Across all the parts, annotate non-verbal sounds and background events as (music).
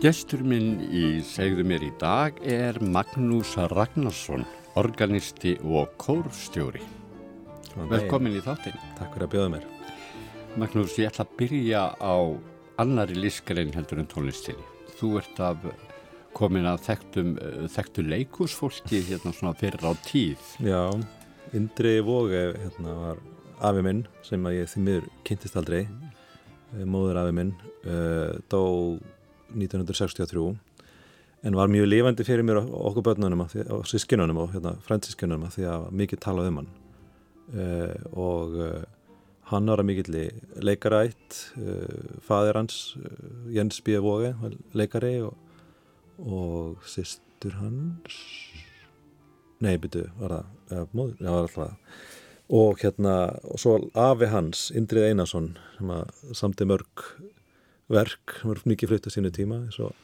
Gestur minn í segðu mér í dag er Magnús Ragnarsson, organisti og kórstjóri. Velkomin í þáttinn. Takk fyrir að bjóða mér. Magnús, ég ætla að byrja á annari lískrein heldur en tónlistinni. Þú ert af komin að þekktum, þekktu leikúsfólki hérna svona fyrir á tíð. Já, Indri Vóge hérna var afi minn sem að ég því miður kynntist aldrei, móður afi minn, uh, dó 1963 en var mjög lifandi fyrir mér og okkur börnunum og sískinunum og hérna, fransískinunum því að mikið talað um hann uh, og uh, hann var að mikill leikarætt uh, fadir hans Jens B. Vóge leikari og, og sýstur hans nei, byrju, var það móður, já, var alltaf og hérna, og svo afi hans Indrið Einarsson sem samti mörg verk sem er mikið flutt á sínu tíma og,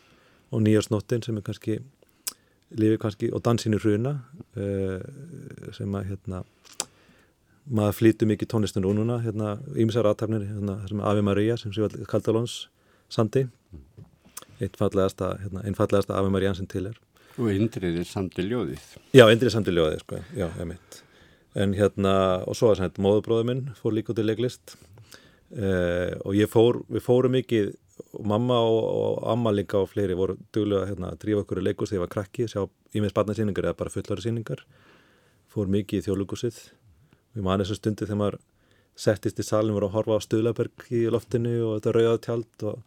og nýjarsnottin sem er kannski lifi kannski og dansinu hruna uh, sem að hérna maður flýtu mikið tónlistun og núna hérna ímsar aðtafnir hérna sem Avi Maria sem séu allir Kaldalóns sandi einn fallegasta hérna, Avi Maria sem til er. Og Indrið er samti ljóðið. Já, Indrið er samti ljóðið sko, já, en hérna, og svo er þetta móðubróður minn fór líka út í leiklist Uh, og ég fór, við fórum mikið og mamma og, og amma líka og fleiri voru duglega hérna, að drífa okkur í leikús þegar ég var krakki, sjá ímið sparnarsýningar eða bara fullari síningar fór mikið í þjóðlugúsið og ég man þess að stundi þegar maður settist í salin voru að horfa á Stöðlaberg í loftinu og þetta rauðað tjald og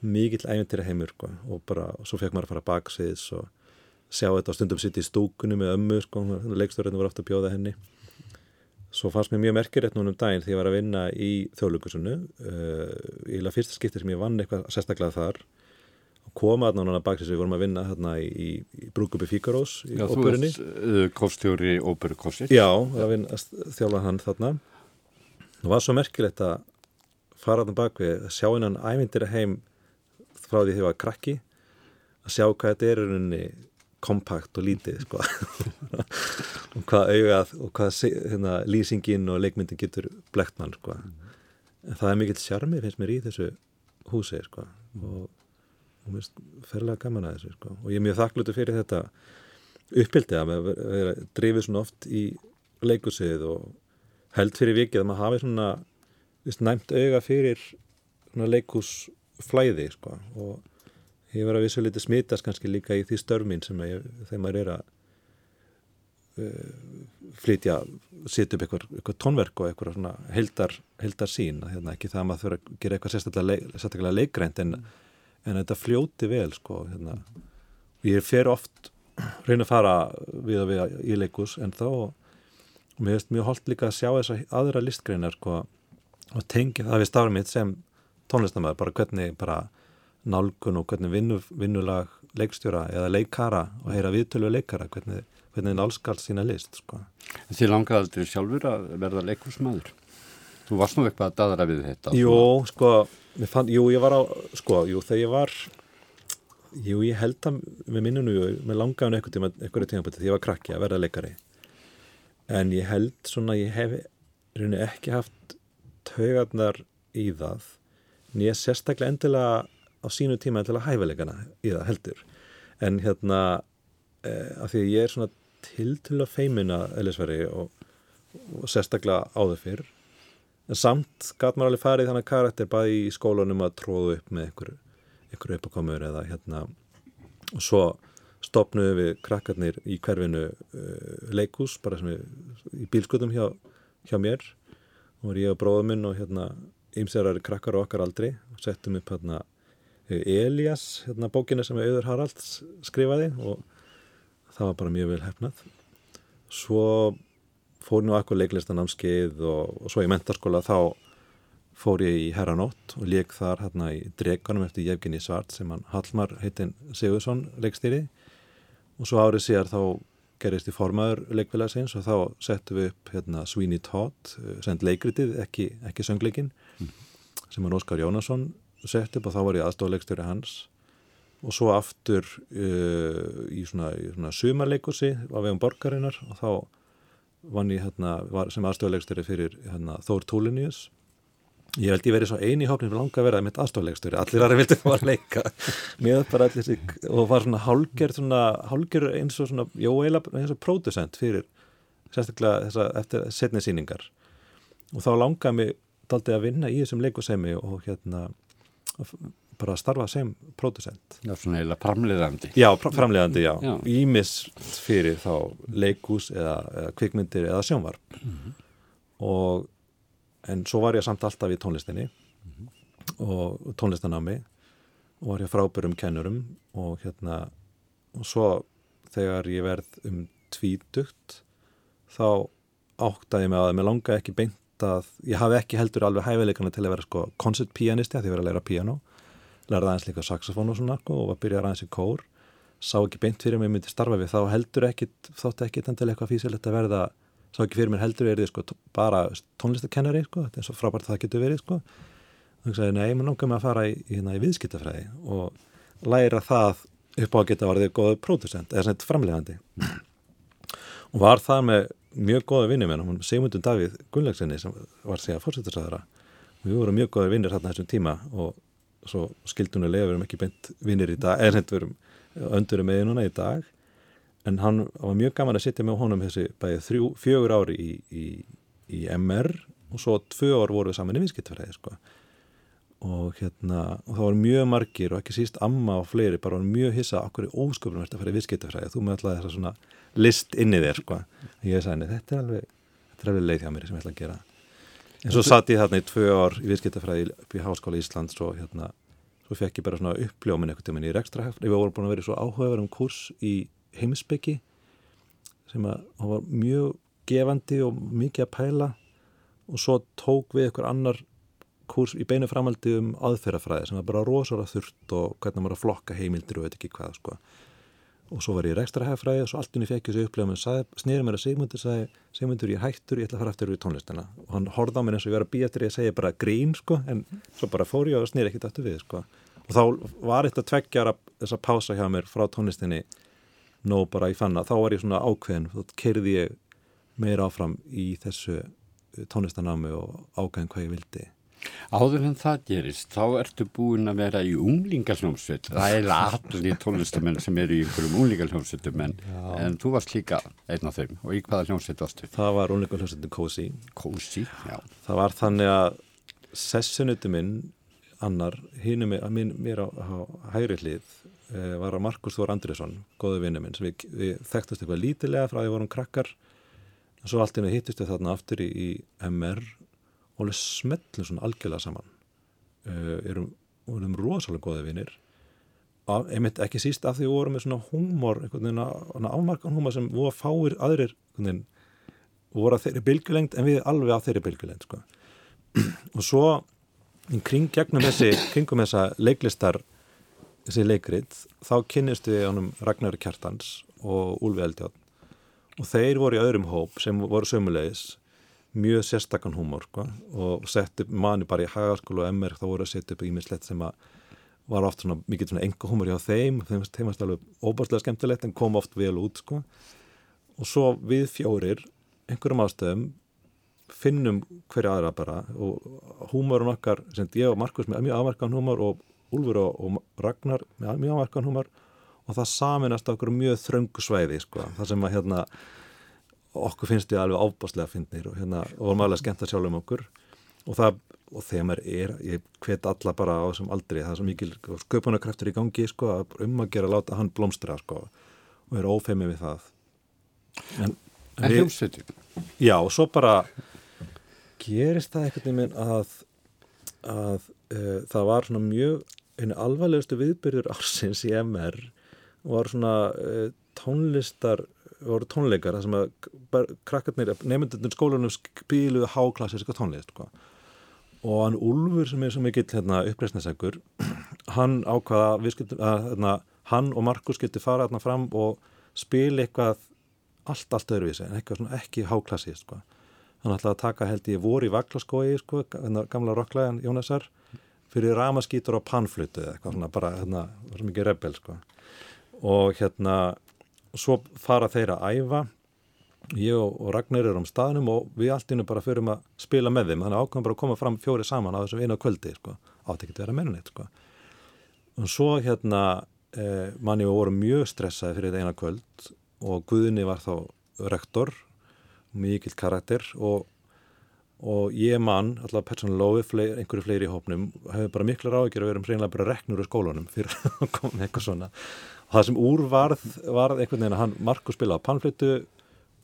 mikill æventyri heimur sko. og bara, og svo fekk maður að fara baksviðs og sjá þetta stundum sitt í stúkunni með ömmu, sko, leiksturinn voru ofta að bjóða henni Svo fannst mér mjög merkilegt núna um daginn því ég var að vinna í þjóðlugusunnu uh, í la fyrsta skipti sem ég vann eitthvað sérstaklega þar og koma aðná núna bak þess að við vorum að vinna hérna í, í, Brúkubi Fíkarós í óperunni. Já, þú veist uh, kostjóri óperukostir. Já, að vinna þjóla hann þarna. Það var svo merkilegt að fara þarna bak við að sjá einan ævindir heim frá því því að það var krakki að sjá hvað þetta er unni kompakt og lítið sko. (laughs) og hvað augað og hvað hérna, lýsingin og leikmyndin getur blekt mann sko. en það er mikill sjarmi finnst mér í þessu húsi sko. og, og mér er ferlega gaman að þessu sko. og ég er mjög þakklutur fyrir þetta uppbildið að vera drifið svona oft í leikusið og held fyrir vikið að maður hafi svona næmt auga fyrir leikusflæði sko. og ég verði að vissu litið smitast kannski líka í því störmin sem ég, þegar maður er að uh, flytja setja upp eitthvað, eitthvað tónverk og eitthvað svona heldar, heldar sín hérna, ekki það að maður þurfa að gera eitthvað sérstaklega leik, leikrænt en, en þetta fljóti vel sko hérna. ég fer oft reyna að fara við og við í leikus en þá og mér finnst mjög holdt líka að sjá þess að aðra listgreinar sko, og tengi það við starfum mitt sem tónlistamæður bara hvernig bara nálgun og hvernig vinnu, vinnulag leikstjóra eða leikara og heyra viðtölu leikara, hvernig, hvernig nálskalt sína list sko. Þið langaði aldrei sjálfur að verða leikursmaður Þú varst nú eitthvað að dadra við þetta. Jú, sko, fann, jú, ég var á sko, jú, þegar ég var jú, ég held að með minnunu með langaðun eitthvað tíma, eitthvað tíma þegar ég var krakki að verða leikari. En ég held svona, ég hef ekki haft taugarnar í það en ég sérstaklega endilega á sínu tíma til að hæfilegana í það heldur. En hérna eh, af því að ég er svona til til að feimina Elisveri og, og sérstaklega áður fyrr en samt gæt maður alveg farið þannig karakter bæði í skólanum að tróðu upp með einhver, einhver uppakomur eða hérna og svo stopnuðu við krakkarnir í hverfinu uh, leikús bara sem við í bílskutum hjá, hjá mér. Og ég og bróðum minn og hérna ymsverðari krakkar og okkar aldrei og settum upp hérna Elias, hérna bókina sem Auður Haralds skrifaði og það var bara mjög vel hefnað svo fór nú akkur leiklistanámskeið og, og svo í mentarskóla þá fór ég í Herranótt og leik þar hérna í Dreganum eftir Jefginni Svart sem hann Hallmar heitinn Sigursson leikstýri og svo árið síðar þá gerist í formaður leikfélagsins og þá settum við upp hérna Sweeney Todd send leikritið, ekki, ekki söngleikin mm. sem hann Óskar Jónasson sett upp og þá var ég aðstofleikstjóri hans. Og svo aftur uh, í svona, svona sumarleikusi á vegum borgarinnar og þá vann ég hérna, sem aðstofleikstjóri fyrir hérna, Þór Túlinius. Ég held ég verið svo eini hópin sem langa að vera mitt aðstoflegstöri, allir aðra vildi fá að leika. (laughs) Með bara allir sig og var svona hálger, svona hálger eins og svona, jó eiginlega eins og pródusent fyrir sérstaklega þessa eftir setni síningar og þá langaði mig daldi að vinna í þessum leikusemi og hérna bara að starfa sem pródusent Já, svona eiginlega framleiðandi Já, framleiðandi, já, já. ímist fyrir þá leikus eða, eða kvikmyndir eða sjónvarp mm -hmm. og en svo var ég samt alltaf í tónlistinni mm -hmm. og tónlistanámi og var ég frábærum kennurum og hérna og svo þegar ég verð um tvítugt þá áttaði mig að mér langa ekki beint að ég hafi ekki heldur alveg hæfileikana til að vera sko koncertpianisti að því að vera að læra piano. Lærði aðeins líka saxofón og svona sko, og að byrja aðeins í kór. Sá ekki beint fyrir mig myndi starfa við þá heldur ekki, þótt ekki þannig til eitthvað físilegt að verða sá ekki fyrir mér heldur er þið sko bara tónlistakennari sko, þetta er svo frábært það getur verið sko. Og það sagði, nei, maður langar mig að fara í, í, í viðskiptafræði og læra það upp á að geta varðið góð producent, eða svona framlegandi og var það með mjög góða vinni með hann, Sigmundur Davíð Gunnlaugsinni sem var síðan fórsettarsaðara og við vorum mjög góða vinnir hérna þessum tíma og svo skildunulega við erum ekki beint vinnir í dag, eða erum öndurum með núna í dag en hann var mjög gaman að sitja með honum þessi bæðið þrjú, fjögur ári í, í, í MR og svo tvö ár voru við saman í vinskiptfræði sko. Og hérna og það var mjög margir og ekki síst amma og fleiri bara var mjög hissa okkur í ósköpunum að fara í vinskiptfræði þú með alltaf þessa svona list inni þér sko. ég sagði, þetta er alveg þetta er alveg leið hjá mér sem ég ætla að gera en svo satt ég þarna í tvö ár í vinskiptfræði upp í Háskóla Íslands og hérna svo fekk ég bara svona uppljómin eitthvað til minni í rekstrahæft við vorum búin að vera svo áhugaverðum kurs í heimsbyggi sem að var mjög gefandi og mikið að pæla og svo tók við einhver annar kurs í beinu framaldi um aðferðafræði sem var bara rosalega þurft og hvernig maður að flokka heimildir og veit ekki hvað sko. og svo var ég rekstrahæfræði og svo allt unni fekk ég þessu upplegum og snýrið mér að Sigmundur sagði Sigmundur ég hættur, ég ætla að fara aftur í tónlistina. Og hann horfði á mér eins og ég var að býja eftir ég að segja bara grín sko en svo bara fór ég og snýrið ekkert aftur við sko. Og þá var þetta tveggjara þessa pása hjá mér frá tónlistinni nóg bara í fanna, þá var ég svona ákveðin þá kerði ég meira áfram í þessu tónlistanámi og ágæðin hvað ég vildi Áður en það gerist, þá ertu búin að vera í unglingarhljómsveit það er allir tónlistamenn sem eru í einhverjum unglingarhljómsveitum en, en þú varst líka einn af þeim. Og í hvaða hljómsveit varstu? Það var unglingarhljómsveitin Cozy. Cozy, já. Það var þannig að sessunutu minn annar, hinn er mér á, á hægri hlið Eh, var að Markus Þór Andriðsson, góðu vinnu minn, sem við, við þekktumst eitthvað lítilega frá því að við vorum krakkar. Og svo allt inn að hittist við þarna aftur í, í MR og alveg smellum svona algjörlega saman. Uh, erum, erum rosalega góðu vinnir einmitt ekki síst af því við vorum með svona húmor, einhvern ámarkan húmor sem voru að fáir aðrir veginn, voru að þeirri bylgulengt en við alveg að þeirri bylgulengt sko. (clears throat) og svo kring gegnum þessi, kringum þessa leiklistar þessi leikrit, þá kynnistu við ánum Ragnar Kjartans og Úlfi Eldjátt og þeir voru í öðrum hóp sem voru sömulegis mjög sérstakann húmor sko, og sett upp manni bara í hagaskólu og MR þá voru að setja upp ímislegt sem að var oft svona mikið svona enga húmor hjá þeim þeim varst alveg óbærslega skemmtilegt en kom oft vel út sko. Og svo við fjórir einhverjum ástöðum finnum hverja aðra bara og húmorun okkar, sem ég og Markus með mjög afmarkan húmor og Úlfur og, Ragnar með mjög áverkan humar og það saminast okkur mjög þröngu sveiði sko, það sem að hérna okkur finnst ég alveg ábáslega finnir og hérna og varum alveg skemmt að sjálf um okkur. Og það, og þegar maður er ég hvet alla bara á þessum aldri það er svo mikil sköpunarkraftur í gangi sko um að gera láta hann blómstra sko og er ófeimið við það. En, en hljómsveitin? Já, og svo bara gerist það einhvern veginn að að uh, það var svona mjög einu alvarlegustu viðbyrjur ársins í MR var svona uh, tónlistar voru tónleikar sem að krakkarnir, nefndunir skólanum spíluðu háklassiska tónlist sko. og hann Úlfur sem er svo mikill hérna, uppreysnasegur (clears throat) hann ákvaða að, hérna, hann og Markus skilti fara hérna fram og spila eitthvað allt, allt öðruvísi en eitthvað svona ekki háklassist sko. hann ætlaði að taka held ég voru í Vaklaskói sko, gamla rocklæðan Jónasar fyrir ramaskítur á panflutu eða eitthvað svona bara hérna, var mikið rebel sko og hérna svo fara þeir að æfa. Ég og, Ragnar erum á staðnum og við allt innum bara förum að spila með þeim. Þannig ákvæmum bara að koma fram fjóri saman á þessum einu kvöldi sko, átt ekki að vera meira neitt sko. og svo hérna eh, manni við vorum mjög stressaði fyrir þetta eina kvöld og Guðni var þá rektor mikill karakter og, og ég mann, alltaf persónulega fleir, einhverju fleiri í hópnum hefur bara mikla ráðgjör að vera um reynilega bara reknur úr skólanum fyrir (laughs) að koma eitthvað svona það sem úr varð, varð einhvern veginn að hann Markus spilaði á pannflötu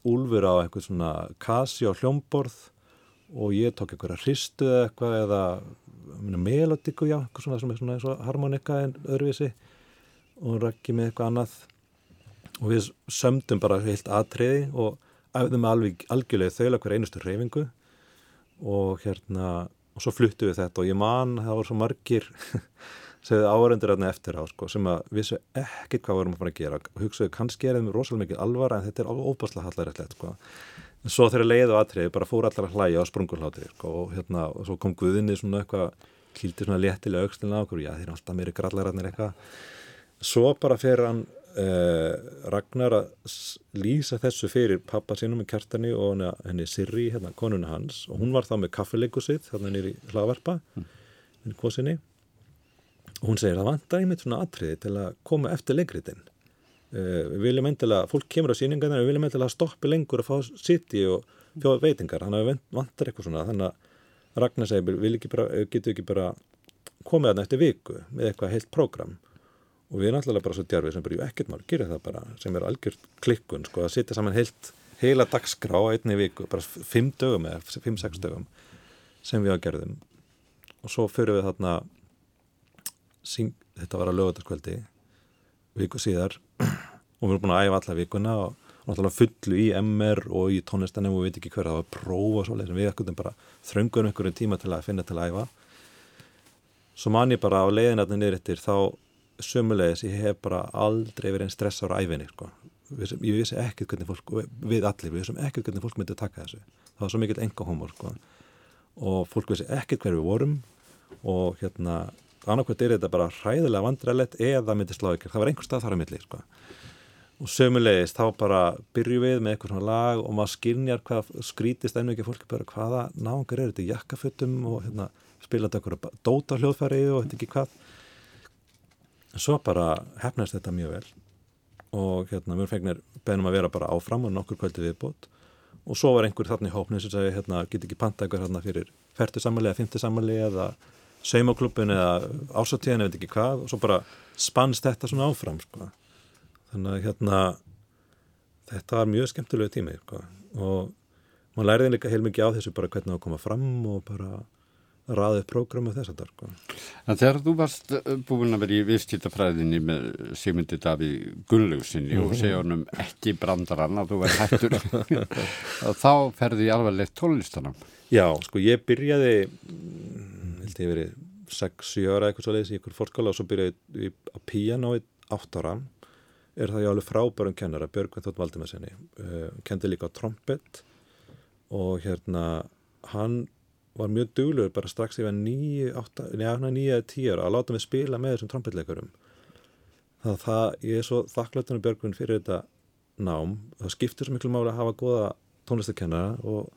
Úlfur á eitthvað svona kasi á hljómborð og ég tók eitthvað hristu eða eitthvað eða melodiku, já, eitthvað svona, svona, svona, svona harmonika en öðruvísi og rækki með eitthvað annað. Og við sömdum bara heilt aðtriði og æfðum alveg algjörlega þauðlega hver einustu reyfingu og hérna og svo fluttu við þetta og ég man það voru svo margir segðu áhörendur aðna eftir á sko, sem að vissu ekkert hvað vorum að fara að gera og hugsaðu kannski er þeim rosalega mikið alvara en þetta er alveg óbáslega hallarrættilegt sko. en svo þegar leiðu aðtriði bara fór allar að hlæja á sprungurhlátri sko, og hérna og svo kom Guðinni svona eitthvað kýldi svona léttilega aukstilina á okkur já þeir eru alltaf meiri grallararnir eitthvað svo bara fer hann uh, Ragnar að lýsa þessu fyrir pappa sínum með kjartani og henni Sirri, hérna konuna hans og hún var þá með kaffileiku sitt hérna nýri hlaðvarpa mm. henni kosinni og hún segir að vantar einmitt svona atriði til að koma eftir leikritin uh, við viljum endilega, fólk kemur á síningarna við viljum endilega stoppi lengur að fá sitt í og fjóða veitingar, þannig að við vantar eitthvað svona, þannig að Ragnar segir, getur ekki bara komið aðna eftir viku með eitthvað heilt prógram? Og við erum alltaf bara svo djarfið sem bara, jú ekkert mál, gerir það bara sem er algjör klikkun, sko, að sitja saman heilt heila dagskrá á einni viku bara fimm dögum eða fimm-sex dögum sem við á gerðum. Og svo fyrir við þarna syng, þetta var að lögutaskvöldi viku síðar og við erum búin að æfa alla vikuna og náttúrulega fullu í MR og í tónlistanum og við veitum ekki hver að það var próf og svolítið við ekkert bara þröngunum einhverjum tíma til að finna til að æfa svo man ég bara á leiðinatni niður eftir þá sömulegis ég hef bara aldrei verið einn stress ára æfinni sko. ég vissi ekkert hvernig fólk við allir, við vissum ekkert hvernig fólk myndi að taka þessu það var svo mikill enga hómor sko. og fólk vissi ekkert hver við vorum og hérna annarkvæmt er þetta bara hræðilega vandræðilegt eða myndi slá ykkur, það var einhver stað þar á milli sko. og sömulegis þá bara byrju við með eitthvað svona lag og maður skilnjar hvað skrítist ennu ekki fólki bara hvaða náðungar er þetta? Jakkafötum og hérna, spilaði eitthvað dóta hljóðfæri og þetta ekki hvað? Svo bara hefnast þetta mjög vel og hérna mjög fengnir beðnum að vera bara áfram og nokkur kvöldi viðbót. Og svo var einhver þarna í hópni sem segi hérna get ekki panta eitthvað hérna fyrir færtu sammali eða fymti sammali eða saumaklubin eða ásatíðan eða ekki hvað og svo bara spannst þetta svona áfram sko. þannig að hérna þetta var mjög skemmtilegu tími sko. og maður læriði líka heil mikið á þessu bara hvernig það koma fram og bara raðið prógramu þess að það sko. En þegar þú varst eh, búin að vera í viðskiptafræðinni með Sigmundi Davíð Gunnlausinni mm -hmm. og segja honum ekki brandarann að þú verði hættur (laughs) þá ferði ég alveg leitt tónlistanum Já, sko ég byrjaði held ég verið 6-7 ára eitthvað svo leiðis í ykkur fórskóla og svo byrjaði ég á piano í 8 ára er það ég alveg frábærum kennara Björgvin Þótt Valdimarsinni uh, kendi líka á trombett og hérna hann var mjög duglur bara strax yfir 9-10 ára að láta mig spila með þessum trombettleikarum þannig að það, ég er svo þakkláttunum Björgvin fyrir þetta nám það skiptir svo miklu máli að hafa goða tónlistakennara og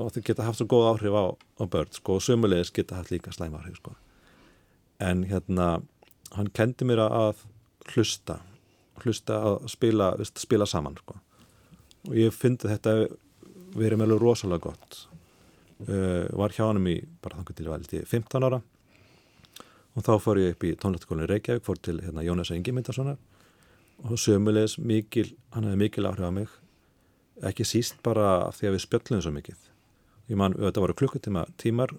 og þau geta haft svo góð áhrif á, á börn sko, og sömulegis geta haft líka slæm áhrif sko. en hérna hann kendi mér að hlusta hlusta að spila, spila saman sko. og ég fyndi þetta verið meðlega rosalega gott uh, var hjá hann í bara þannig til veldi 15 ára. Og þá fór ég upp í tónlættikólinu Reykjavík fór til hérna, Jónas Engi Myndarssonar og sömulegis mikil hann hefði mikil áhrif á mig. Ekki síst bara því að við spjöllum svo mikið. Ég man, þetta voru klukkutíma tímar.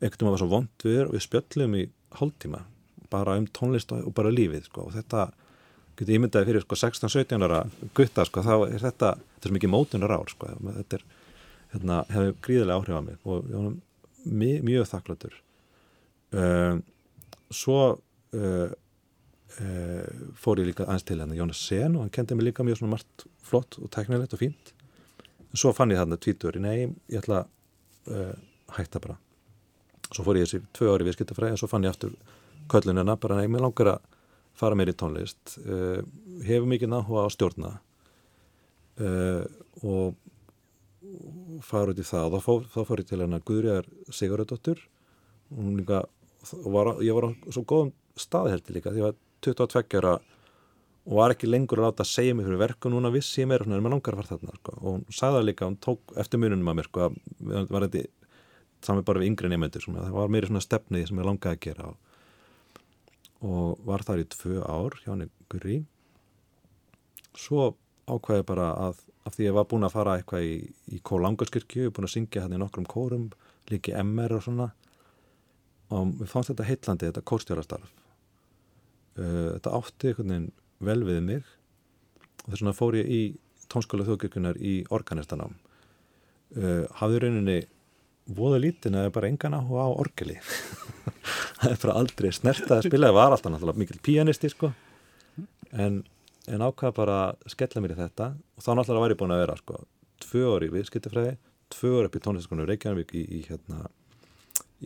Einhvern tíma var svo vond við og við spjöllum í hálftíma. Bara um tónlist og bara lífið sko. og þetta getur ímyndaði fyrir sko, 16-17 ára gutta sko, þá er þetta þetta er svo mikið mótunar ár sko. þetta er, hérna, hefur gríðilega áhrif á mig og ég var mjög, mjög þakkláttur. Um, svo uh, uh, fór ég líka aðeins til henni Jónas Sen og hann kendi mig líka mjög svona margt flott og teknilegt og fínt. Svo fann ég þarna tvítur nei, ég ætla að uh, hætta bara. Svo fór ég þessi tvö ári viðskiptafræði og svo fann ég aftur köllunina bara nei, mér langar að fara mér í tónlist uh, hefur mikið náhuga á stjórna. Uh, og fara út í það. Og þá þá fór ég til hennar Guðriðar Sigurðardóttur. Hún líka var, ég var á svo góðum staðheldi líka því að ég var 22 ára og var ekki lengur að láta segja mig fyrir verku núna vissi ég meira svona en maður langar að fara þarna sko. og hún sagði það líka, hún tók eftir mununum að mér sko, að var þetta sami bara við yngri nefndir, það var meira svona stefnið sem ég langaði að gera og, og var þar í tvö ár hjá henni Guri svo ákvæði bara að af því ég var búin að fara eitthvað í, í Kólangarskirkju, búin að syngja hann í nokkrum kórum, líki MR og svona. Og mér fannst þetta heitlandi, þetta kórstjárastarf uh, þetta átti einhvern veginn vel við mig. Og þess vegna fór ég í tónskóla þjóðkirkunar í organistanám uh, hafði rauninni voða lítin eða bara engan áhuga á orgeli. (laughs) Það er bara aldrei snertað að spila, það var alltaf náttúrulega mikil pianisti sko. En en ákvaða bara að skella mér í þetta og þá náttúrulega var ég búin að vera sko, tvö orði í viðskiptafræði, tvö orði upp í tónlistaskonum Reykjavík í, í, hérna,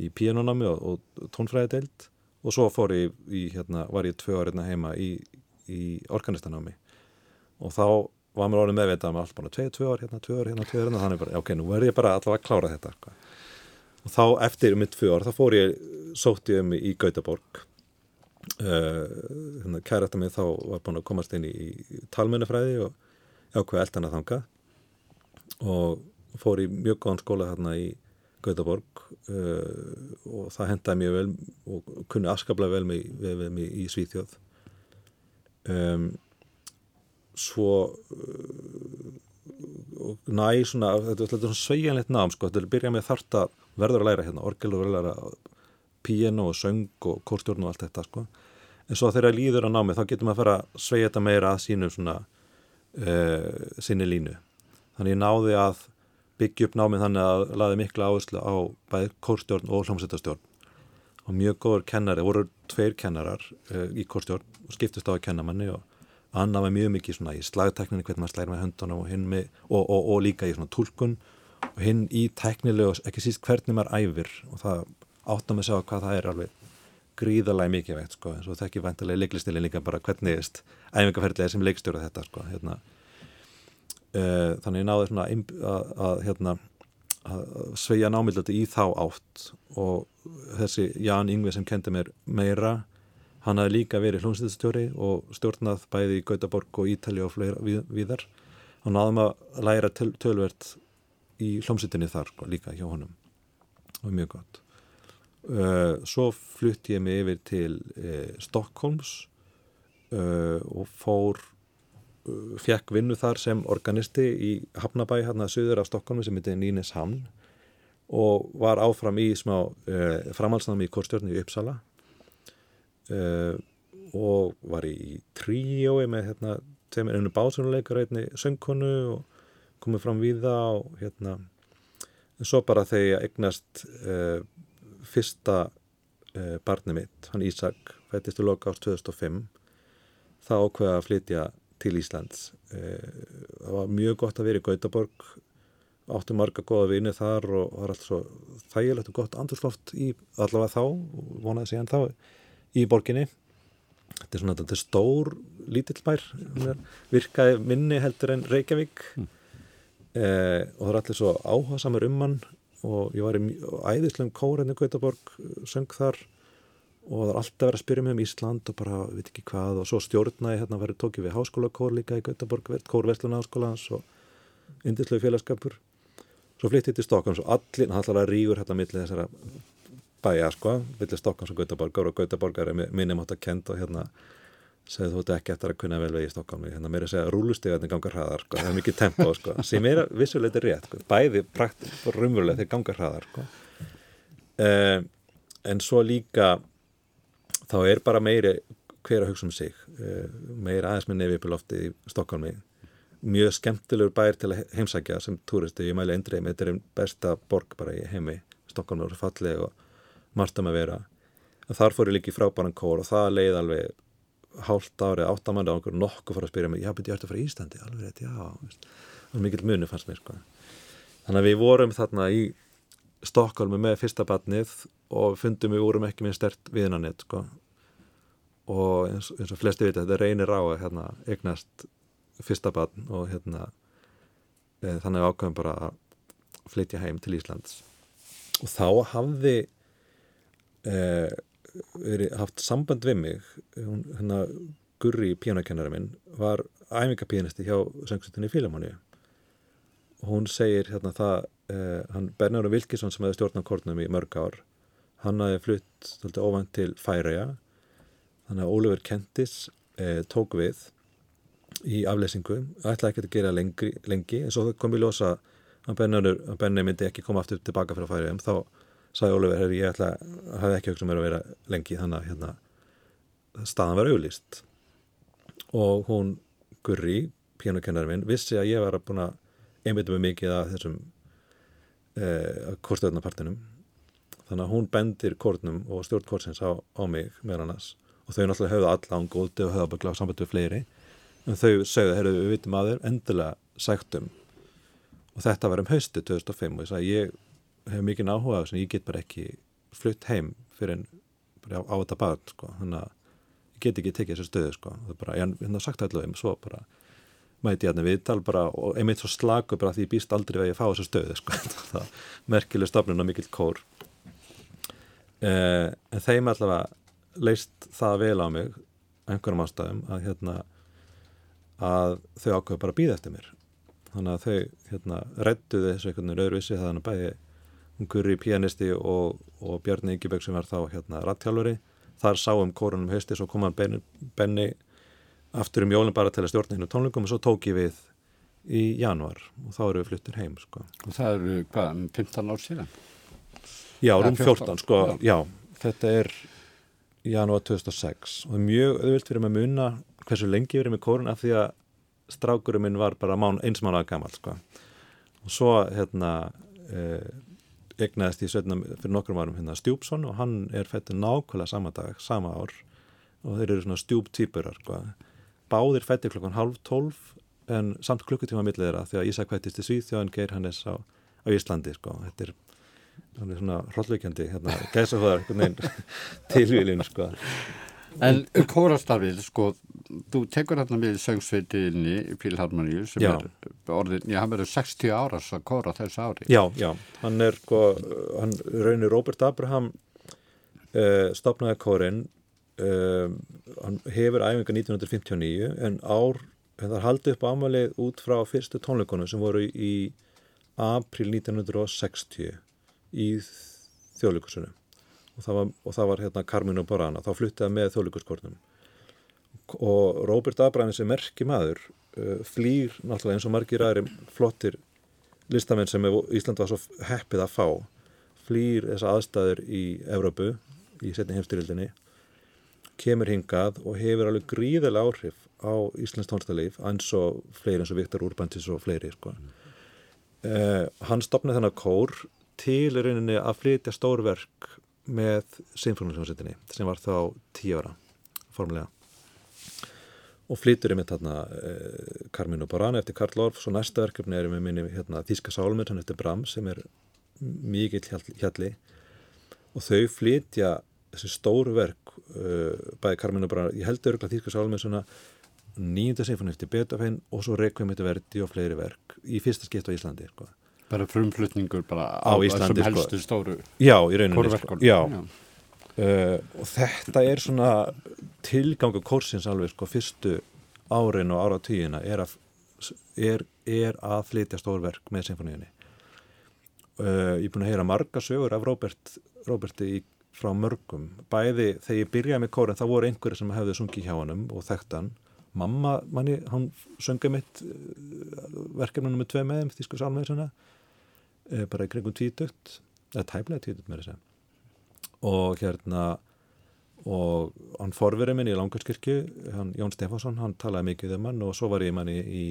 í píanónami og, og tónfræði deilt og svo fór ég í, hérna, var ég tvö orðina heima í, organistanámi og þá var mér orðin meðvitað með allt bara tvei, tvö orð hérna, tvö orð hérna, tvö orð hérna, þannig bara, ok, nú verð ég bara allavega að klára þetta sko. og þá eftir mitt tvö orð, þá fór ég, sótt ég um í Gautaborg uh, kærasta mig þá var búin að komast inn í talmennafræði og ákveði eldan að þanga og fór í mjög góðan skóla hérna í Gautaborg uh, og það hendaði mjög vel og kunni afskaplega vel með, með, með í Svíþjóð. Um, svo uh, og næ svona, þetta er svona sveigjanleitt nám sko, þetta er að byrja með þarta verður að læra hérna, orgel og verður að læra piano og söng og kórstjórn og allt þetta sko. en svo þegar líður á námi þá getur maður að fara að sveia þetta meira að sínum svona uh, sinni línu. Þannig ég náði að byggja upp námið þannig að laði mikla áherslu á bæði kórstjórn og hljómsættastjórn og mjög góður kennari, voru tveir kennarar uh, í kórstjórn og skiptist á að kenna manni og Anna var mjög mikið svona í slagtekninni hvernig maður slæðir með höndunum og, með, og, og, og líka í svona tólkun og hinn í teknileg og ekki síst hvernig maður æfir. Og það áttum að sjá hvað það er alveg gríðalega mikið veikt sko eins og það ekki vantilega leiklistilin líka bara hvernig er æfingarferðilega sem leikstjóra þetta sko hérna. Uh, þannig ég náði svona að, að hérna að sveia námildandi í þá átt og þessi Ján Yngvi sem kendi mér meira hann hafi líka verið hljómsýttastjóri og stjórnað bæði í Gautaborg og Ítali og fleira við, viðar og náðum að læra töl, tölvert í hljómsýttinni þar sko, líka hjá honum. Og mjög gott svo flutti ég mig yfir til uh, Stokkólms uh, og fór fekk vinnu þar sem organisti í Hafnabæ hérna söður af Stokkólmi sem heitir Nínes Hamn og var áfram í smá framhalsnami í Korstjórn í Uppsala. Og var í tríói með hérna er einu básunuleikar einni söngkonu og komið fram við það og hérna. En svo bara þegar ég egnast fyrsta uh, barni mitt, hann Ísak fættist í loka árs 2005 þá ákveða að flytja til Íslands. Uh, það var mjög gott að vera í Gautaborg áttu marga goða vini þar og var allt svo þægilegt og gott andurslóft í allavega þá, vonaði hann þá í borginni. Þetta er svona þetta er stór lítillbær virkaði minni heldur en Reykjavík. Mm. eh, og það er allir svo áhuga samar um hann og ég var í æðislegum kórenni Gautaborg, söng þar og það var alltaf verið að spyrja mig um Ísland og bara, veit ekki hvað, og svo stjórnaði hérna verið tókið við háskólakór líka í Gautaborg kórversluna háskólans og indislegu félagskapur. Svo flyttið til Stokkans og allir, hann ætlaði að rígur hérna millir þessara bæja sko, millir Stokkans og Gautaborgar og Gautaborgar er minnum átt að kenda hérna segðu þú þetta ekki eftir að kunna vel vegi í Stokkálmi hérna mér er að segja að rúlustegarnir gangar hraðar sko. það er mikið tempo sko. sem er vissuleiti rétt sko. bæði praktík og rumvölulega þeir gangar hraðar uh, en svo líka þá er bara meiri hver að hugsa um sig uh, meiri aðeins með nefipilofti í Stokkálmi mjög skemmtilegur bær til að heimsækja sem túristi, ég mæli endrið þetta er einn besta borg bara í heimi Stokkálmi er falleg og margt um að vera þar fór ég líka í frábæran kór og það leið alveg hálft árið, áttamanni á okkur nokkuð fara að spyrja mig, já, beti ég ætti að fara í Íslandi? Alveg rétt, já, mikill muni fannst mér, sko. Þannig að við vorum þarna í Stokkólmi með fyrsta batnið og fundum við vorum ekki með stert viðnanett, sko. Og eins, eins og flesti vita, þetta reynir á að hérna, eignast fyrsta batn og hérna e, þannig ákveðum bara að flytja heim til Íslands. Og þá hafði eh, verið haft samband við mig hún, hérna Gurri, píanakennari minn var æfingapíanisti hjá söngsutinni Fílamanni hún segir hérna það eh, hann Bernardur Vilkisson sem hefði stjórnað kórnum í mörg ár hann hafi flutt svolítið óvænt til Færaja þannig að Ólífur Kentis eh, tók við í afleysingu, ætlaði ekki að gera lengi, lengi en svo kom í ljósa að Benni myndi ekki koma aftur tilbaka fyrir að færa um, þá sagði Ólífur, herri, ég ætla að hafa ekki auksum að vera lengi, þannig að hérna, staðan var auðlist og hún Gurri, píanokennari minn, vissi að ég var að búin að einbita mig mikið af þessum eh, kórstöðnapartinum þannig að hún bendir kórnum og stjórn kórsins á, á mig meðan annars. Og þau náttúrulega höfðu alla án góti og höfðu að byggja á samband við fleiri. En þau segðu, heyrðu, við vitum að þeir endilega sæktum og þetta var um hausti 2005 og ég sagði, ég hef mikið náhuga sem ég get bara ekki flutt heim fyrir en bara á, á þetta barn, sko, þannig að ég get ekki tekið þessu stöðu, sko, það er bara, ég hef sagt allavega svo bara mæti hérna viðtal bara og einmitt svo slaku bara því ég býst aldrei að ég fá þessu stöðu, sko, (laughs) það merkileg stafnun og mikill kór. Eh, en þeim allavega leist það vel á mig einhverjum ástæðum að hérna að þau ákveðu bara að býða eftir mér. Þannig að þau hérna redduði þessu einhvern veginn öðruvísi það hann bæði Gurri pianisti og, og Bjarni Ígjubögg sem var þá hérna rattjálfuri þar sáum kórunum hösti svo kom hann Benni, Benni aftur um jólinn bara til að stjórna hennu tónleikum og svo tók ég við í januar og þá eru við fluttir heim sko. Og það eru, hvað, 15 ár síðan? Já, rúm 14, sko, já. já, þetta er janúar 2006 og er mjög auðvilt fyrir mig að muna hversu lengi verið með kórun af því að strákurum minn var bara mán, eins mánuða gammal sko. og svo hérna eh, egnaðist ég sveitna fyrir nokkrum árum hérna Stjúpsson og hann er fættið nákvæmlega sama dag, sama ár og þeir eru svona stjúptýpurar sko. báðir fættið klokkan halv tólf en samt klukkutíma millið þeirra því að Ísak fættist í Svíþjóðan Geir Hannes á, á Íslandi sko. þetta er svona hróllvíkjandi hérna, gæsahóðar (laughs) tilvílin sko En kórastarfið, sko, þú tekur hérna með söngsveitinni í Pílharmoníu sem já. er orðin, já, hann verður 60 ára að kóra þessu ári. Já, já, hann er, sko, hann raunir Robert Abraham uh, stopnaði kórin, uh, hann hefur æfinga 1959 en ár, það er haldið upp ámalið út frá fyrstu tónleikonum sem voru í april 1960 í þjóðleikursunum og það var, og það var hérna Carmino Borana, þá fluttið með þjóðleikuskornum og Robert Abraham sem merki maður uh, flýr náttúrulega eins og margir aðri flottir listamenn sem Ísland var svo heppið að fá flýr þessa aðstæður í Evrópu í setni heimstyrildinni kemur hingað og hefur alveg gríðilega áhrif á Íslands tónstælíf eins og fleiri eins og Viktor Urbantis og fleiri sko. uh, hann stopnaði þennan kór til rauninni að flytja stórverk með Sinfóniusljónsettinni sem var þá tíu ára formulega og flytur með þarna eh, Carmino Borana eftir Karl Orff og næsta verkefni er með minni hérna, Þíska Sálmur eftir Bram sem er mikill hjalli og þau flytja þessi stóru verk uh, bæði Carmino Borana, ég held örgulega Þíska Sálmur svona nýjunda sinfóni eftir Beethoven og svo Requiem eftir Verdi og fleiri verk í fyrsta skipt á Íslandi sko bara frumflutningur bara á, á Íslandi sem helstu sko. stóru já, í rauninni sko. já. Já. Uh, og þetta er svona tilgangu kórsins alveg sko, fyrstu árin og áratýjina er að er, er að flytja stórverk með symfóníunni uh, ég er búin að heyra marga sögur af Robert, Roberti í, frá mörgum. Bæði þegar ég byrjaði með kórin þá voru einhverju sem hefði sungið hjá hann og þekkt hann. Mamma manni, hann sungið mitt verkefnunum með tvei meðum því sko sálmeður svona bara í kringum tvítugt eða tæplega tvítugt með þess að og hérna og hann forverið minn í Langarskirkju hann, Jón Stefánsson, hann talaði mikið um hann og svo var ég manni í,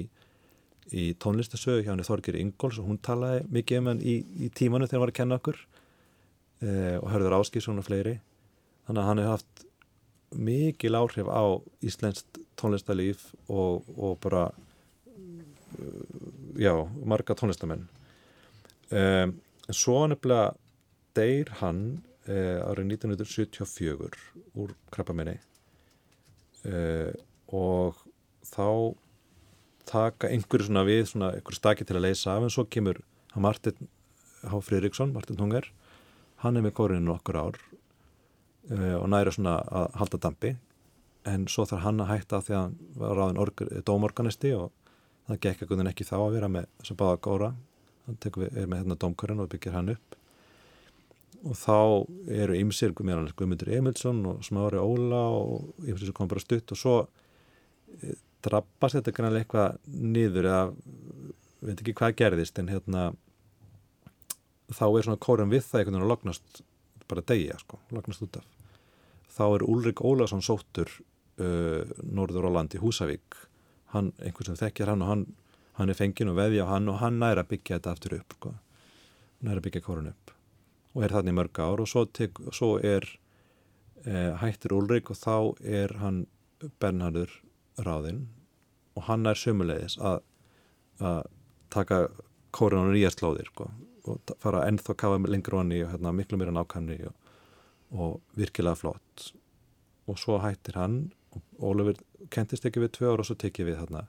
í tónlistasögu hjá hann Þorgir Ingóls og hún talaði mikið um hann í, í tímanu þegar hann var að kenna okkur eh, og hörður Áskísson og fleiri. Þannig að hann hefði haft mikil áhrif á íslenskt tónlistalíf og, og bara já, marga tónlistamenn um, en svo nefnilega deyr hann árið 1974 úr krabbamenni uh, og þá taka einhverju svona við svona einhverju staki til að leysa af en svo kemur hann Martin H. Friðriksson, Martin Tunger. Hann er með kórinu okkur ár uh, og næri svona að halda dampi. En svo þarf hann að hætta því að hann var ráðin dómorganisti og það gekk ekkert ekki þá að vera með þess að báða góra. Hann við, er með hérna dómkörun og byggir hann upp og þá eru ymsir Guðmundur Emilsson og Smári Óla og ymsir sem kom bara stutt. Og svo e, drabbast þetta grannlega eitthvað niður eða veit ekki hvað gerðist en hérna þá er svona kórum við það einhvern veginn að lognast bara degja sko, lognast út af. Þá er Úlrik Ólason sóttur uh, Norður Ólandi Húsavík. Hann, einhvern sem þekkjar hann og hann, hann er fengin og veðja á hann og hann næra byggja þetta aftur upp sko. næra byggja kórun upp og er þannig mörg ár og svo, tek, svo er eh, hættir Úlrik og þá er hann Bernhardur ráðinn og hann er sömulegis að, að taka kórun á nýja slóðir sko og fara ennþá að kafa lengur honni og hérna, miklu mér nákvæmni og, og virkilega flott. Og svo hættir hann og Ólafur kentist ekki við tvö ára og svo tekið við hérna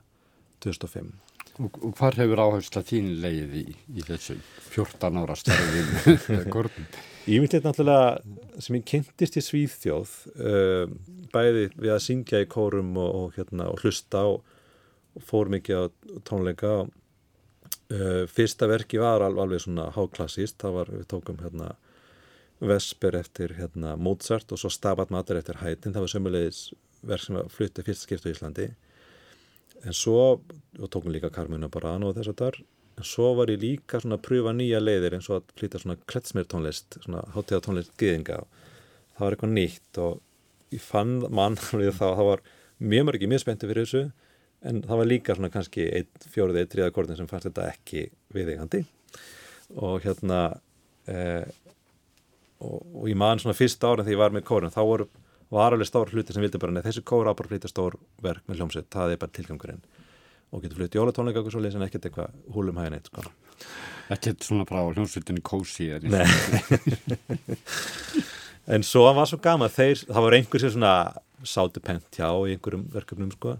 2005 Og, og hvað hefur áhersla þín leið í, í þessum 14 ára starfið (laughs) Ég myndi náttúrulega sem ég kynntist í Svíþjóð uh, bæði við að syngja í kórum og, og, hérna, og hlusta og fór mikið á tónleika. Og Uh, fyrsta verki var alveg, svona háklassíst, það var, við tókum hérna Vesper eftir hérna Mozart og svo Stabat Mater eftir Haydn, það var sömulegis verk sem flutti fyrst skiptu í Íslandi en svo, og tókum líka Carmina Barano og þess að þar en svo var ég líka svona að pröfa nýja leiðir eins og að flytja svona kletsmér tónlist svona hátíða tónlist giðinga það var eitthvað nýtt og ég fann mann (laughs) þá, það var mjög mörgir mjög spenntið fyrir þessu en það var líka svona kannski fjórið eitt tríða kortin sem fannst þetta ekki viðeigandi. Og hérna eh, og, og ég man svona fyrsta árin þegar ég var með kórin þá voru, var alveg stór hluti sem vildi bara neð þessi kóra á bara flytja stór verk með hljómsveit, það er bara tilgangurinn. Og getur flyttið jólatónleika og svo lesin ekkert eitthvað húlum hægin eitt sko. Ekkert svona frá hljómsveitinni kósi (laughs) En svo var svo gama þeir, það var einhver sem svona sátu pent hjá í einhverjum verkefnum sko.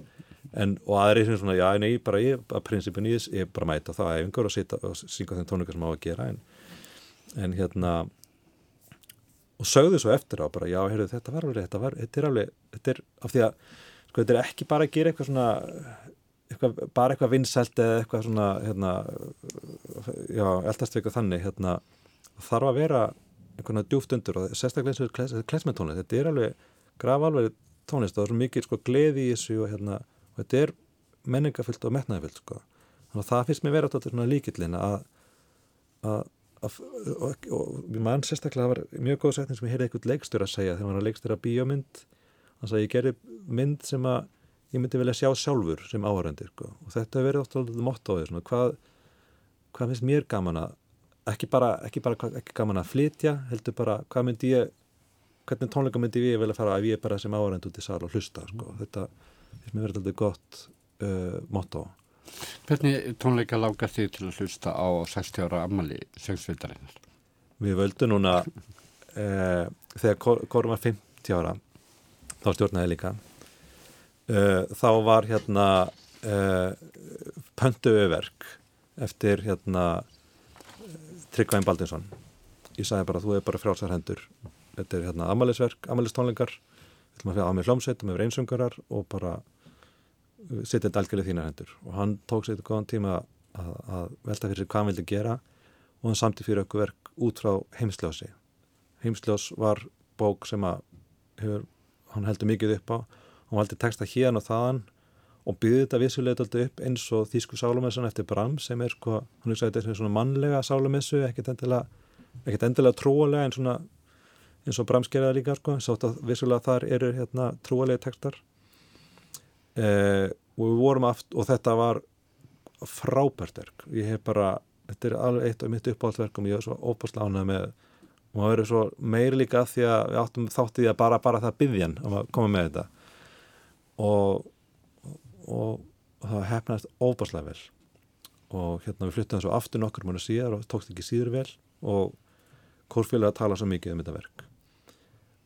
En, og aðri sem svona, já, nei, bara ég að prinsipin í þess, ég bara mæta það æfingar og, og synga þeim tónleikar sem á að gera. En, en hérna og sögðu svo eftir á bara, já, heyrðu, þetta var alveg, þetta var, þetta er alveg þetta er, af því að, sko, þetta er ekki bara að gera eitthvað svona eitthvað, bara eitthvað vinsælt eða eitthvað svona hérna, já, eldast eitthvað þannig, hérna þarf að vera einhvern veginn djúft undur og sérstaklega eins og klesmentónlist, þetta er alveg graf alveg tónlist og það er svo mikið sko gleði í þessu og hérna og þetta er menningafyllt og metnaðifyllt sko. þannig að það finnst mér verið átt líkillin að, að, að og, og mann sérstaklega var mjög góð setning sem ég heyrði eitthvað leikstur að segja þegar maður var leikstur að bíómynd þannig að ég gerði mynd sem að ég myndi velja að sjá sjálfur sem áhörandi sko. og þetta hefur verið átt motto hvað, hvað finnst mér gaman að ekki bara, ekki bara ekki gaman að flytja heldur bara hvað myndi ég hvernig tónleika myndi ég velja að fara að ég er bara sem áhörandi út í sal og hlusta sko. þetta finnst mér verið alltaf gott uh, motto Hvernig tónleika lágar þið til að hlusta á 60 ára ammali sögsveitarinnar? Við völdum núna uh, þegar Kórum var 50 ára þá stjórnaði líka. Uh, þá var hérna uh, pöntuverk eftir hérna Tryggvæn Baldinsson ég sagði bara þú er bara frálsar hendur. Þetta er hérna amalisverk, amalistónleikar við ætlum að fyrir á mig hljómsveit með reynsöngarar og bara setja þetta algjörlega þína hendur. Og hann tók sér þetta góðan tíma að, að velta fyrir hvað hann vildi gera og hann samti fyrir okkur verk út frá heimsljósi. Heimsljós var bók sem að hefur, hann heldur mikið upp á. Hann valdi texta hérna og þaðan og byggði þetta vissulega alltaf upp eins og Þísku Sálumessan eftir Bram sem er sko, hann sagt þetta er svona mannlega Sálumessu, ekkert endilega ekkert endilega trúalega en svona eins og Brams gerða líka sko, sátt að vissulega þar eru hérna trúalega textar eh, og við vorum aft og þetta var frábært verk. Ég hef bara, þetta er alveg eitt af mitt uppáhaldsverkum. Ég er svo óbúrslega ánað með og það verður svo meiri líka því að við áttum þáttið að bara, bara það byggjan að koma með þetta. Og, og, og það hefnast óbúrslega vel. Og hérna við fluttum þessu aftur nokkur múinu síðar og tókst ekki síður vel. Og kórfélag tala svo mikið um þetta verk.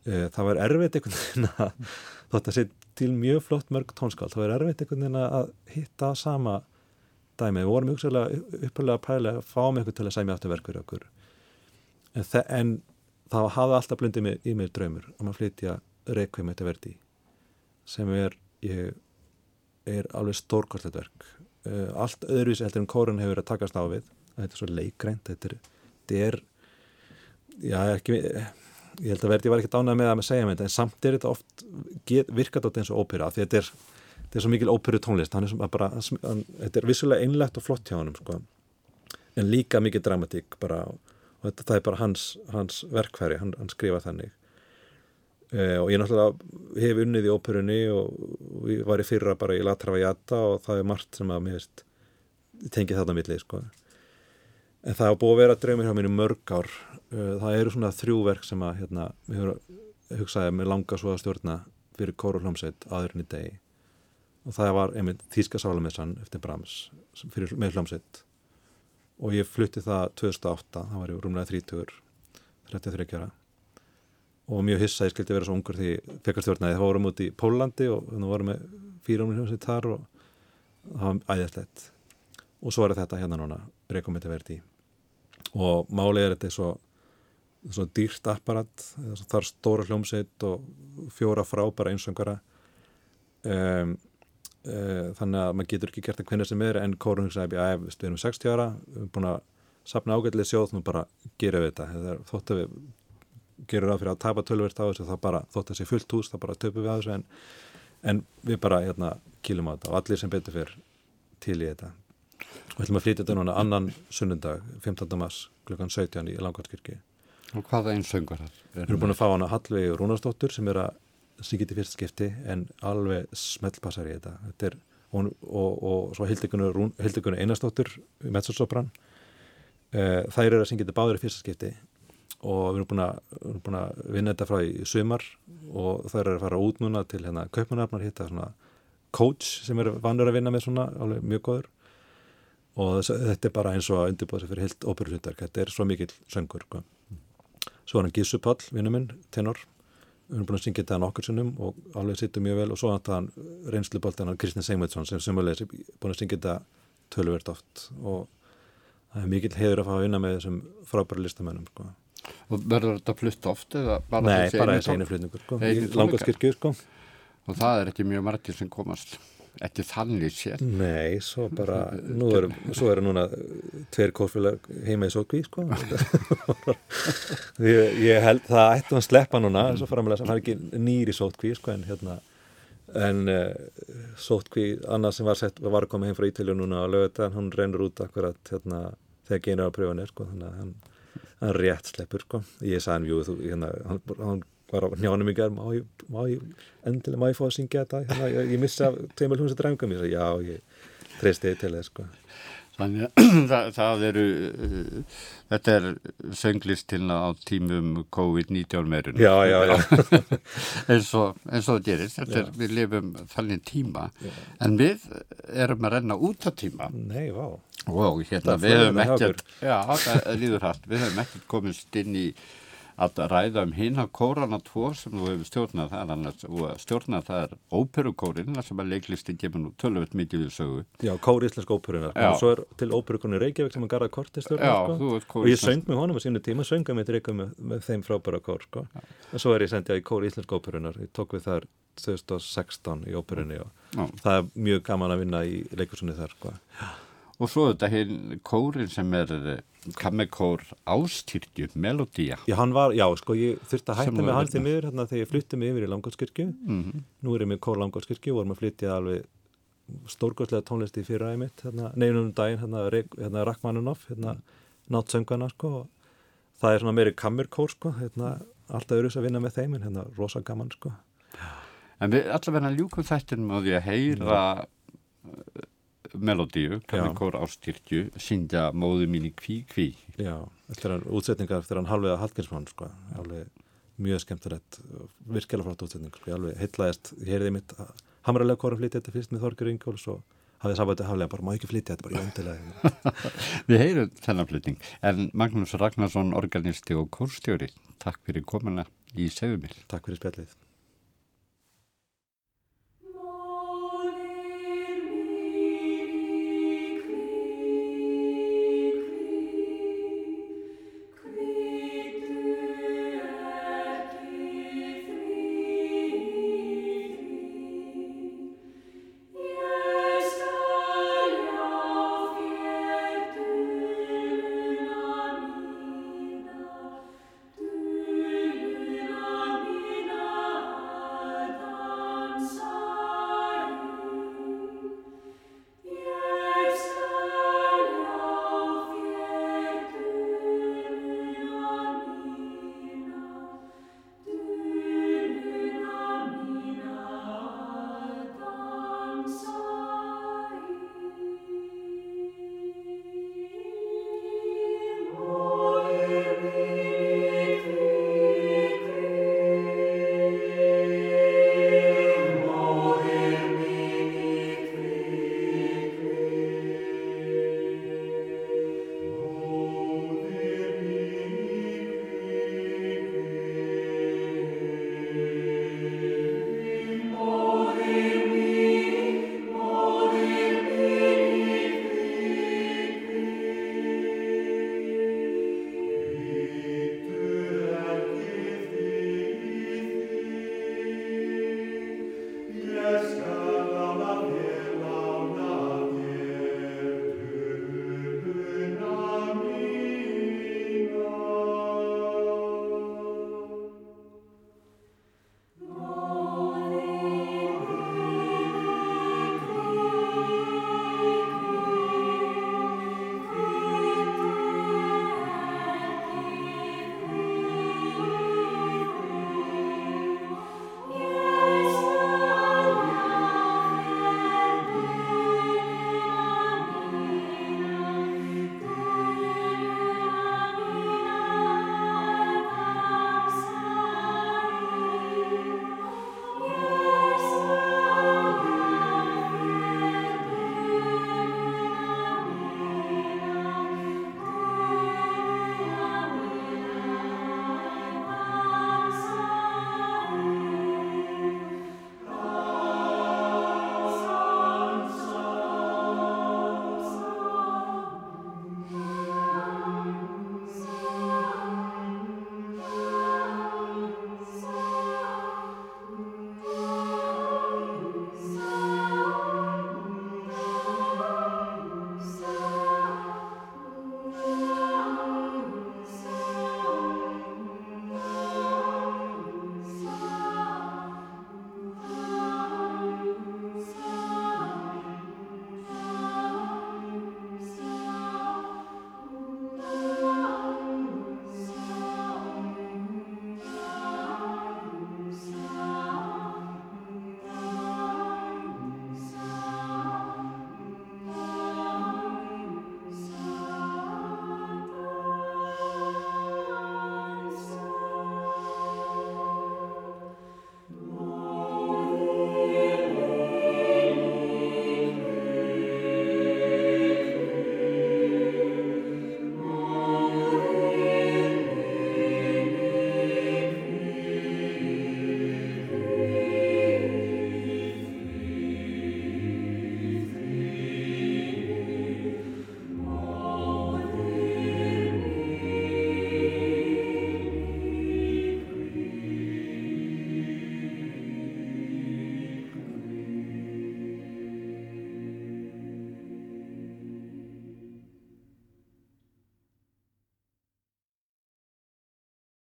E, það var erfitt einhvern veginn að (laughs) þótt að setja til mjög flott mörg tónskáld. Þá er erfitt einhvern veginn að hitta sama dæmi, við vorum uppalega að pæla að fá með eitthvað til að sæmja aftur verkur okkur. En, en það hafði alltaf blundið í mér draumur um að flytja Reykjavík með verdi sem er ég, er alveg stórkortlegt verk. Uh, allt öðruvísi heldur en kórun hefur að takast á við. Þetta er svo leikrænt þetta þetta er já, ekki ég held að verði var ekki dánað með það með að segja með þetta en samt er þetta oft virkat átt eins og ópera því þetta er, þetta er svo mikil óperu tónlist er bara, hann, þetta er vissulega einlegt og flott hjá hann sko. en líka mikið dramatík bara, og þetta, það er bara hans, hans verkfæri, hann, hann skrifa þannig uh, og ég náttúrulega hef unnið í óperunni og, ég var í fyrra bara í Latrava Jata og það er margt sem að mér veist tengið þarna milli sko. En það hafa búið að vera draumir hjá mér í mörg ár. Uh, það eru svona þrjú verk sem að hérna, mér hefur hugsaði að mér langa svo að stjórna fyrir kóru hljómsveit aðurinn í degi. Og það var einmitt Þíska Sálamessan eftir Brahms fyrir, með hljómsveit. Og ég flutti það 2008, það var ég rúmlega 30 33 ára. Og mjög hissa ég skildi vera svo ungur því fekar stjórnaði, það vorum út í Pólandi og það vorum með fýrum hljómsveit þar og það var æðislegt. Og svo er þetta hérna núna rekomiti verði og málið er þetta svo, svo dýrt apparat þar stóra hljómsveit og fjóra frábæra einsöngara um, uh, þannig að maður getur ekki gert það hvernig sem er en kórun hugsaði að við erum 60 ára við erum búin að sapna ágætlega sjóð og bara gera við þetta. Þegar þótt að við gerum ráð fyrir að tapa tölvert á þessu þá bara þótt að sé fullt hús þá bara töpum við á þessu en, en við bara hérna kýlum á þetta og allir sem betur fyrir til í þetta og ætlum að flytja þetta núna annan sunnundag 15. mars klukkan 17 í Langvartkirkji Og hvaða einn söngur það? Við erum búin að fá hana Hallvegi Rúnarsdóttur sem er að syngja til fyrst skipti en alveg smellpassar í þetta, þetta er, og, og, og svo Hildegunni Einarsdóttur mezzosopran. Uh, þær eru að syngja til báður í fyrsta skipti. Og við erum búin að, við erum búin að vinna þetta frá í sumar. Og þær eru að fara út núna til hérna Kaupmannafnar hitta svona coach sem er vannur að vinna með svona alveg mjög góður og þess, þetta er bara eins og að undirbúða sig fyrir heilt óperusundverk, þetta er svo mikill söngur sko. svo er hann Gísu Pall, vinnuminn, tenor við erum búin að syngja þetta nokkur sinnum og alveg sittum mjög vel og svo er hann reynsluboltan hann Kristinn Seymetsson sem sumulegis er búin að syngja þetta tölvert oft og það er mikill heiður að fá að vinna með þessum frábæra listamennum sko. Og verður þetta flutt oft bara Nei, bara þessi einu flutningur sko. Í langarskirkju sko. Og það er ekki mjög margir sem komast ekki þannig sér. Nei, svo bara nú eru, svo eru núna uh, tveir kófélag heima í sókví sko. ég, ég held það ættum að sleppa núna sem hann er ekki nýri sótkví sko, en hérna en uh, sótkví annað sem var sett var koma heim frá Ítalju núna á lögutaðan hún reynur út akkurat hérna, þegar genið á pröfun er sko, þannig að hann, hann rétt sleppur sko. ég sagði hann, jú, þú, hérna, hann, hann var á njánum í gerð má ég, má ég, endilega má ég fá að syngja þetta? Hérna, ég, ég missa tveimur hljómsið drengum ég sagði, já, ég treysti þið til þess sko. Þannig að (clears throat) það, það eru, uh, þetta er sönglistilna á tímum COVID-19 meirinu. já, já, já, (laughs) eins og, það gerist. Þetta er, við lifum þannig tíma. En við erum að renna út á tíma. Nei, vá. Og hérna Það við höfum ekkert, já, það líður hægt, við höfum ekkert komist inn í að ræða um hina kórana tvo sem þú hefur stjórnað það er annars, og stjórnað það er óperukórin sem að leiklisti gefur nú tölvöld mikið við sögu já, kóri íslensk óperunar. Já. og svo er til óperukunni Reykjavík sem að garða korti stjórna Já, sko. og ég söng með honum á sínu tíma söngum með Reykjavík með, með þeim frábæra kór sko. og svo er ég sendið í kóri íslensk óperunar ég tók við þar 2016 í óperunni og Já. það er mjög gaman að vinna í leikursunni þar sko. Og svo þetta hinn kórin sem er eh, kammekór ástyrkju, melodía. Já, hann var, já, sko, ég þurfti að hætta með hann með. miður hérna, þegar ég flutti mig yfir í Langótskirkju mm nú er ég með kór Langótskirkju og vorum að flytja alveg stórgóðslega tónlist í fyrra einmitt hérna, neinum daginn, hérna, hérna Rackmaninoff, hérna náttsöngana sko, og það er svona meiri kammerkór sko, hérna, alltaf eru þess að vinna með þeim en hérna rosa gaman sko. En við allavega ljúkum þættinum á því að heyra melodíu, kammekór ástyrkju syngja móðu mín í kví kví já, eftir hann útsetningar eftir hann halvega Hallgrímsmann sko, alveg mjög skemmtilegt virkilega flott útsetning, sko, ég alveg heitlaðist ég heyrði mitt hamralega kórum flytja þetta fyrst með Þorgur Ingóls og hafði sabbatið haflega bara má ekki flytja þetta bara í endilega (laughs) Við heyrum þennan flytning en Magnús Ragnarsson, organisti og kórstjóri Takk fyrir komuna í Segumil Takk fyrir spjallið